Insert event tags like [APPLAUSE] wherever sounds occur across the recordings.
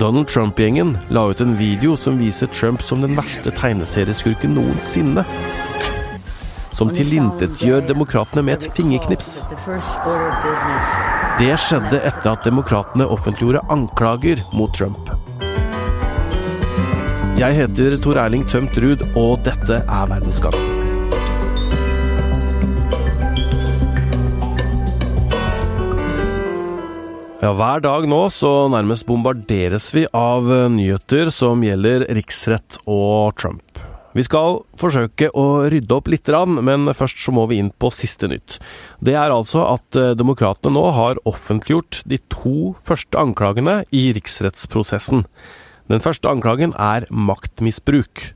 Donald Trump-gjengen la ut en video som viser Trump som den verste tegneserieskurken noensinne. Som tilintetgjør demokratene med et fingerknips. Det skjedde etter at demokratene offentliggjorde anklager mot Trump. Jeg heter Tor Erling Tømt Ruud, og dette er Verdensgang. Ja, Hver dag nå så nærmest bombarderes vi av eh, nyheter som gjelder riksrett og Trump. Vi skal forsøke å rydde opp litt, men først så må vi inn på siste nytt. Det er altså at eh, demokratene nå har offentliggjort de to første anklagene i riksrettsprosessen. Den første anklagen er maktmisbruk.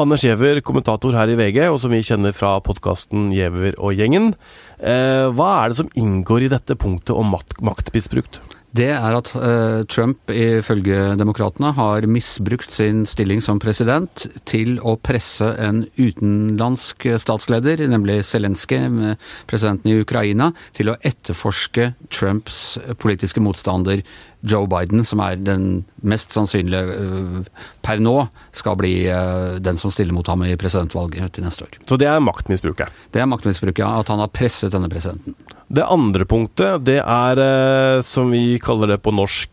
Anders Giæver, kommentator her i VG, og som vi kjenner fra podkasten Giæver og gjengen. Eh, hva er det som inngår i dette punktet om maktmisbrukt? Det er at uh, Trump ifølge demokratene har misbrukt sin stilling som president til å presse en utenlandsk statsleder, nemlig Zelenskyj, presidenten i Ukraina, til å etterforske Trumps politiske motstander Joe Biden, som er den mest sannsynlige uh, per nå, skal bli uh, den som stiller mot ham i presidentvalget til neste år. Så det er maktmisbruket? Det er maktmisbruket, ja. At han har presset denne presidenten. Det andre punktet, det er, uh, som vi kaller det på norsk,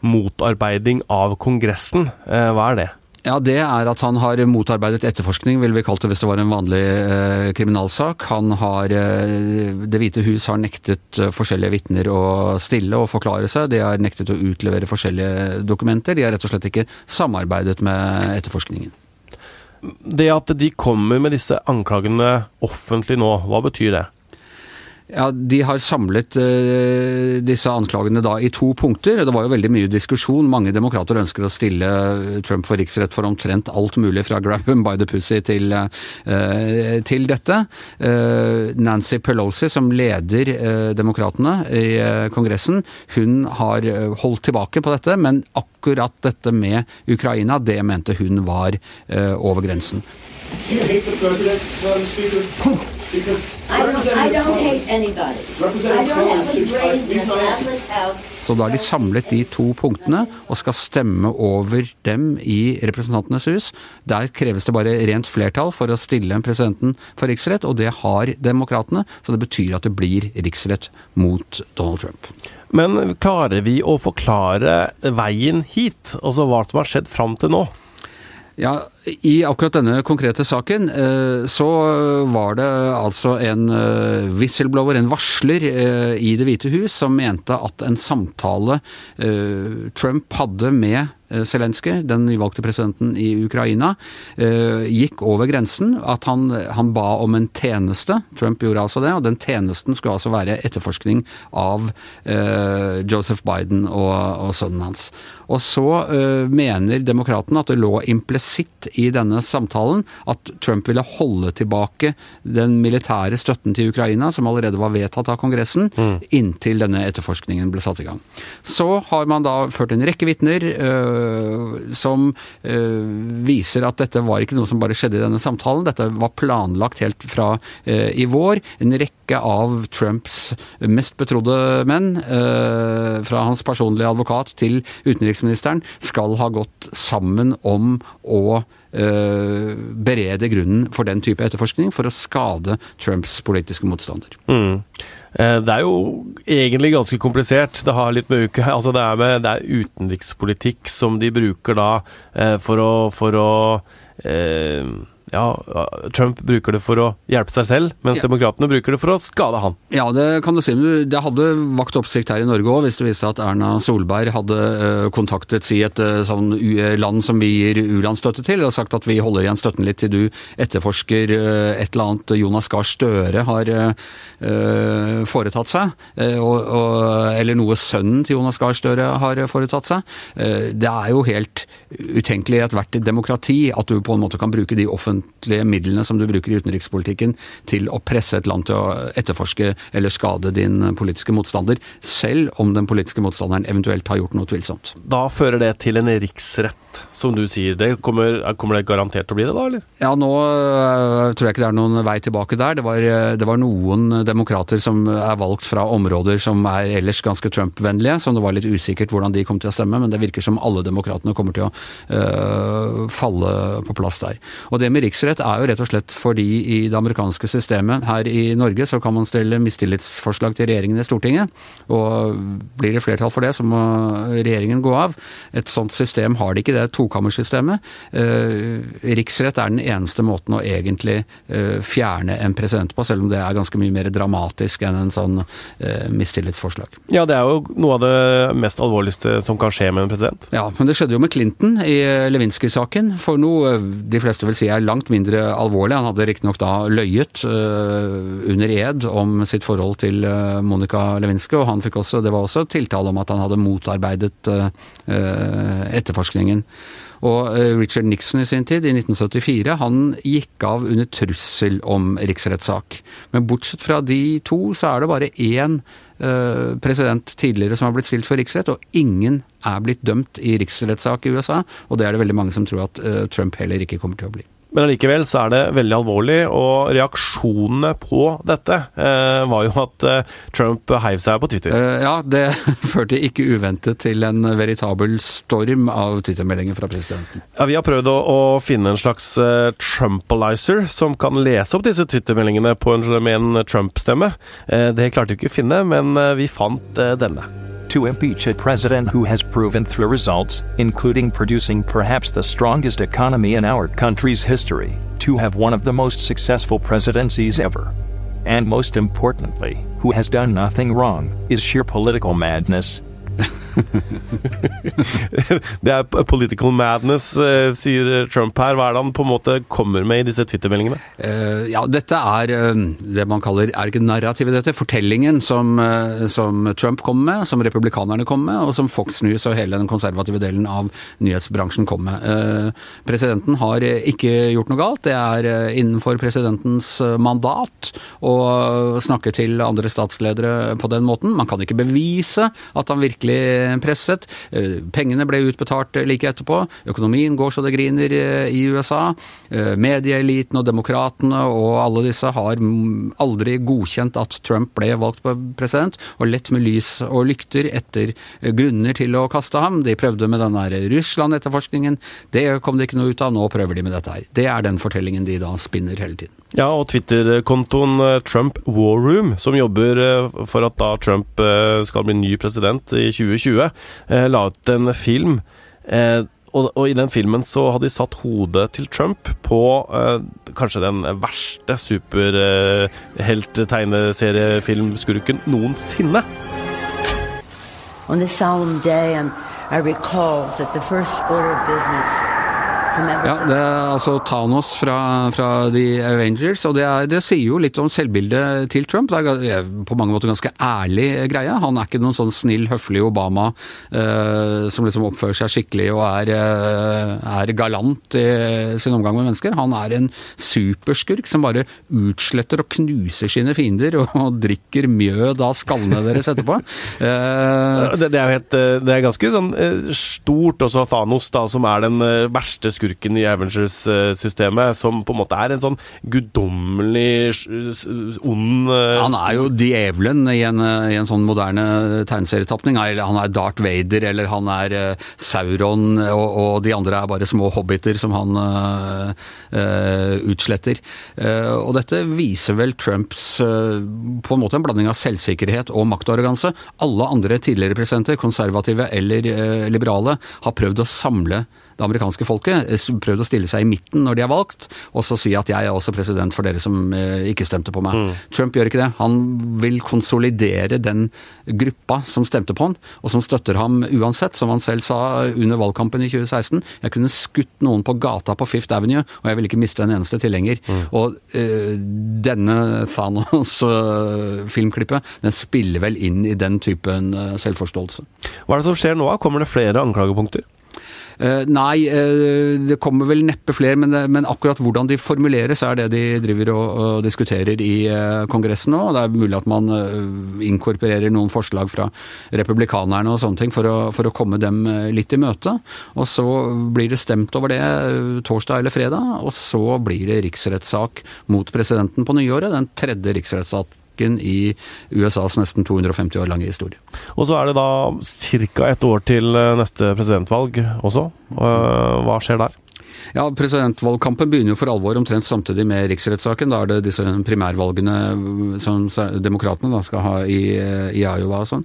motarbeiding av Kongressen. hva er det? Ja, Det er at han har motarbeidet etterforskning, ville vi kalt det hvis det var en vanlig eh, kriminalsak. Han har eh, Det hvite hus har nektet eh, forskjellige vitner å stille og forklare seg. De har nektet å utlevere forskjellige dokumenter. De har rett og slett ikke samarbeidet med etterforskningen. Det at de kommer med disse anklagene offentlig nå, hva betyr det? Ja, De har samlet uh, disse anklagene da i to punkter. Det var jo veldig mye diskusjon. Mange demokrater ønsker å stille Trump for riksrett for omtrent alt mulig, fra grab by the pussy til, uh, til dette. Uh, Nancy Pelosi, som leder demokratene i Kongressen, hun har holdt tilbake på dette, men akkurat dette med Ukraina, det mente hun var over grensen. You hate the president? Så da har de samlet de to punktene og skal stemme over dem i Representantenes hus. Der kreves det bare rent flertall for å stille presidenten for riksrett, og det har demokratene. Så det betyr at det blir riksrett mot Donald Trump. Men klarer vi å forklare veien hit? Altså hva som har skjedd fram til nå? Ja, I akkurat denne konkrete saken eh, så var det altså en eh, whistleblower, en varsler eh, i Det hvite hus, som mente at en samtale Trump hadde med Zelenskyj, den nyvalgte presidenten i Ukraina, gikk over grensen. At han, han, ba om en tjeneste. Trump gjorde altså det. Og den tjenesten skulle altså være etterforskning av Joseph Biden og, og, sønnen hans. Og så mener demokratene at det lå implisitt i denne samtalen at Trump ville holde tilbake den militære støtten til Ukraina, som allerede var vedtatt av Kongressen, mm. inntil denne etterforskningen ble satt i gang. Så har man da ført en rekke vitner. Eh, som eh, viser at dette var ikke noe som bare skjedde i denne samtalen. Dette var planlagt helt fra i vår. En rekke av Trumps mest betrodde menn, fra hans personlige advokat til utenriksministeren, skal ha gått sammen om å berede grunnen for den type etterforskning for å skade Trumps politiske motstander. Mm. Eh, det er jo egentlig ganske komplisert. Det med [LAUGHS] Altså det er, med, det er utenrikspolitikk som de bruker da eh, for å, for å eh, ja, Trump bruker det for å hjelpe seg selv, mens ja. demokratene bruker det for å skade han. Ja, det kan du si. Men det hadde vakt oppsikt her i Norge òg, hvis det viste at Erna Solberg hadde uh, kontaktet si et uh, sånn land som vi gir u-landsstøtte til, og sagt at vi holder igjen støtten litt til du etterforsker et eller annet Jonas Gahr Støre har foretatt seg, og, og, eller noe sønnen til Jonas Gahr Støre har foretatt seg. det er jo helt utenkelig i ethvert demokrati at du på en måte kan bruke de offentlige offentlige midlene som du bruker i utenrikspolitikken til å presse et land til å etterforske eller skade din politiske motstander, selv om den politiske motstanderen eventuelt har gjort noe tvilsomt. Da fører det til en riksrett, som du sier. Det kommer, kommer, det garantert til å bli det, da? eller? Ja, nå uh, tror jeg ikke det er noen vei tilbake der. Det var, det var noen demokrater som er valgt fra områder som er ellers ganske Trump-vennlige, som det var litt usikkert hvordan de kom til å stemme, men det virker som alle demokratene kommer til å uh, falle på plass der. Og det med riksrett er jo rett og slett fordi i det amerikanske systemet her i Norge så kan man stille mistillitsforslag til regjeringen i Stortinget, og blir det flertall for det, så må regjeringen gå av. Et sånt system har de ikke, det er tokammersystemet. Uh, riksrett er den eneste måten å egentlig uh, fjerne en president på, selv om det er ganske mye mer dramatisk enn en sånn mistillitsforslag. Ja, det er jo noe av det mest alvorligste som kan skje med en president. Ja, men det skjedde jo med Clinton i Lewinsky-saken, for noe de fleste vil si er langt mindre alvorlig. Han hadde riktignok da løyet uh, under ed om sitt forhold til uh, Monica Lewinsky, og han fikk også, det var også tiltale om at han hadde motarbeidet uh, etterforskningen. Og Richard Nixon i sin tid, i 1974, han gikk av under trussel om riksrettssak. Men bortsett fra de to, så er det bare én president tidligere som har blitt stilt for riksrett, og ingen er blitt dømt i riksrettssak i USA. Og det er det veldig mange som tror at Trump heller ikke kommer til å bli. Men allikevel så er det veldig alvorlig, og reaksjonene på dette eh, var jo at eh, Trump heiv seg på Twitter. Uh, ja, det [LAUGHS] førte ikke uventet til en veritabel storm av Twitter-meldinger fra presidenten. Ja, Vi har prøvd å, å finne en slags uh, Trumpalizer som kan lese opp disse Twitter-meldingene med en Trump-stemme. Uh, det klarte vi ikke å finne, men vi fant denne. To impeach a president who has proven through results, including producing perhaps the strongest economy in our country's history, to have one of the most successful presidencies ever. And most importantly, who has done nothing wrong, is sheer political madness, [LAUGHS] det er political madness, eh, sier Trump her. Hva er det han på en måte kommer med i disse Twitter-meldingene? Uh, ja, dette er uh, det man kaller, er ikke narrativet dette, fortellingen som, uh, som, Trump kommer med, som republikanerne kommer med, og som Fox News og hele den konservative delen av nyhetsbransjen kommer med. presidenten har ikke gjort noe galt. Det er innenfor presidentens mandat å snakke til andre statsledere på den måten. Man kan ikke bevise at han virkelig presset. Eh, pengene ble utbetalt like etterpå. Økonomien går så det griner eh, i USA. Eh, medieeliten og demokratene og alle disse har aldri godkjent at Trump ble valgt president, og lett med lys og lykter etter grunner til å kaste ham. De prøvde med den der Russland-etterforskningen. Det kom det ikke noe ut av. Nå prøver de med dette her. Det er den fortellingen de da spinner hele tiden. Ja, og Twitter-kontoen Trump War Room, som jobber for at da Trump skal bli ny president i 2020, eh, la ut en film. Eh, og, og, i den filmen så hadde de satt hodet til Trump på eh, kanskje den verste superhelt-tegneseriefilmskurken noensinne. On the solemn day, I recall that the first order of business ja, det er altså Thanos fra, fra The Avengers, og det, er, det, sier jo litt om selvbildet til Trump. Det er på mange måter ganske ærlig greie. Han er ikke noen sånn snill, høflig Obama uh, som liksom oppfører seg skikkelig og er, uh, er, galant i sin omgang med mennesker. Han er en superskurk som bare utsletter og knuser sine fiender og, og drikker mjød av skallene deres etterpå. [LAUGHS] Uh, det, det, er jo helt Det er ganske sånn stort også Thanos, da, som er den verste skurken skurken i Avengers-systemet, som på en måte er en sånn guddommelig ond uh, Han er jo djevelen i en, i en sånn moderne tegneserietapning. Han er Darth Vader, eller han er uh, Sauron, og, og, de andre er bare små hobbiter som han uh, utsletter. og dette viser vel Trumps på en måte en blanding av selvsikkerhet og maktarroganse. Alle andre tidligere presidenter, konservative eller liberale, har prøvd å samle det amerikanske folket. Eh, prøvd å stille seg i midten når de er valgt, og så si at jeg er også president for dere som eh, ikke stemte på meg. Mm. Trump gjør ikke det. Han vil konsolidere den gruppa som stemte på han, og som støtter ham uansett. Som han selv sa under valgkampen i 2016. Jeg kunne skutt noen på gata på Fifth Avenue, og jeg ville ikke miste en eneste tilhenger. Mm. Og øh, denne Thanos-filmklippet, den spiller vel inn i den typen øh, selvforståelse. Hva er det som skjer nå? Kommer det flere anklagepunkter? Uh, nei, uh, det kommer vel neppe flere, men, men, akkurat hvordan de formuleres er det de driver og, og diskuterer i Kongressen nå. Det er mulig at man inkorporerer noen forslag fra republikanerne og sånne ting for å, for å komme dem litt i møte. Og så blir det stemt over det torsdag eller fredag, og så blir det riksrettssak mot presidenten på nyåret. Den tredje riksrettssaken i USAs nesten 250 år lange historie. Og så er det da ca. et år til eh, neste presidentvalg også. Eh, hva skjer der? Ja, Presidentvalgkampen begynner jo for alvor omtrent samtidig med riksrettssaken. Da er det disse primærvalgene som demokratene skal ha i, i Iowa og sånn.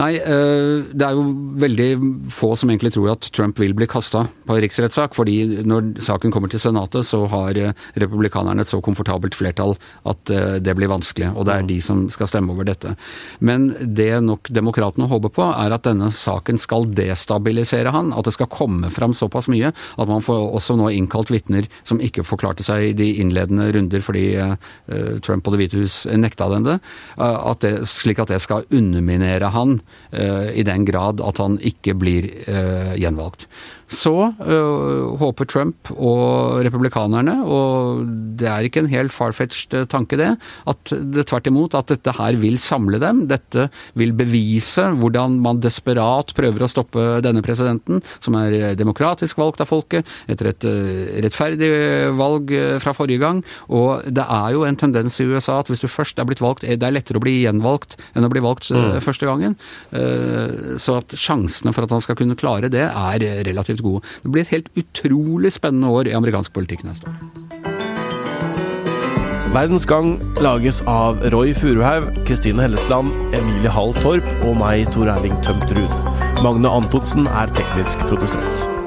Nei, eh, det er jo veldig få som egentlig tror at Trump vil bli kasta på riksrettssak. fordi når saken kommer til Senatet, så har eh, republikanerne et så komfortabelt flertall at eh, det blir vanskelig. Og det er de som skal stemme over dette. Men det nok demokratene håper på, er at denne saken skal destabilisere han. At det skal komme fram såpass mye at man får også nå innkalt vitner som ikke forklarte seg i de innledende runder fordi uh, Trump og Det hvite hus nekta dem det, at det, slik at det skal underminere han i den grad at han ikke blir gjenvalgt. Så øh, håper Trump og republikanerne, og det er ikke en helt far-fetched øh, tanke det, at det tvert imot at dette her vil samle dem. Dette vil bevise hvordan man desperat prøver å stoppe denne presidenten, som er øh, demokratisk valgt av folket, etter et øh, rettferdig valg fra forrige gang. Og det er jo en tendens i USA at hvis du først er blitt valgt, det er lettere å bli gjenvalgt enn å bli valgt mm. første gangen. Så at sjansene for at han skal kunne klare det, er relativt gode. Det blir et helt utrolig spennende år i amerikansk politikk neste år. Verdens Gang lages av Roy Furuhaug, Kristine Hellesland, Emilie Hall Torp og meg, Tor Erling Tømt Ruud. Magne Antonsen er teknisk produsent.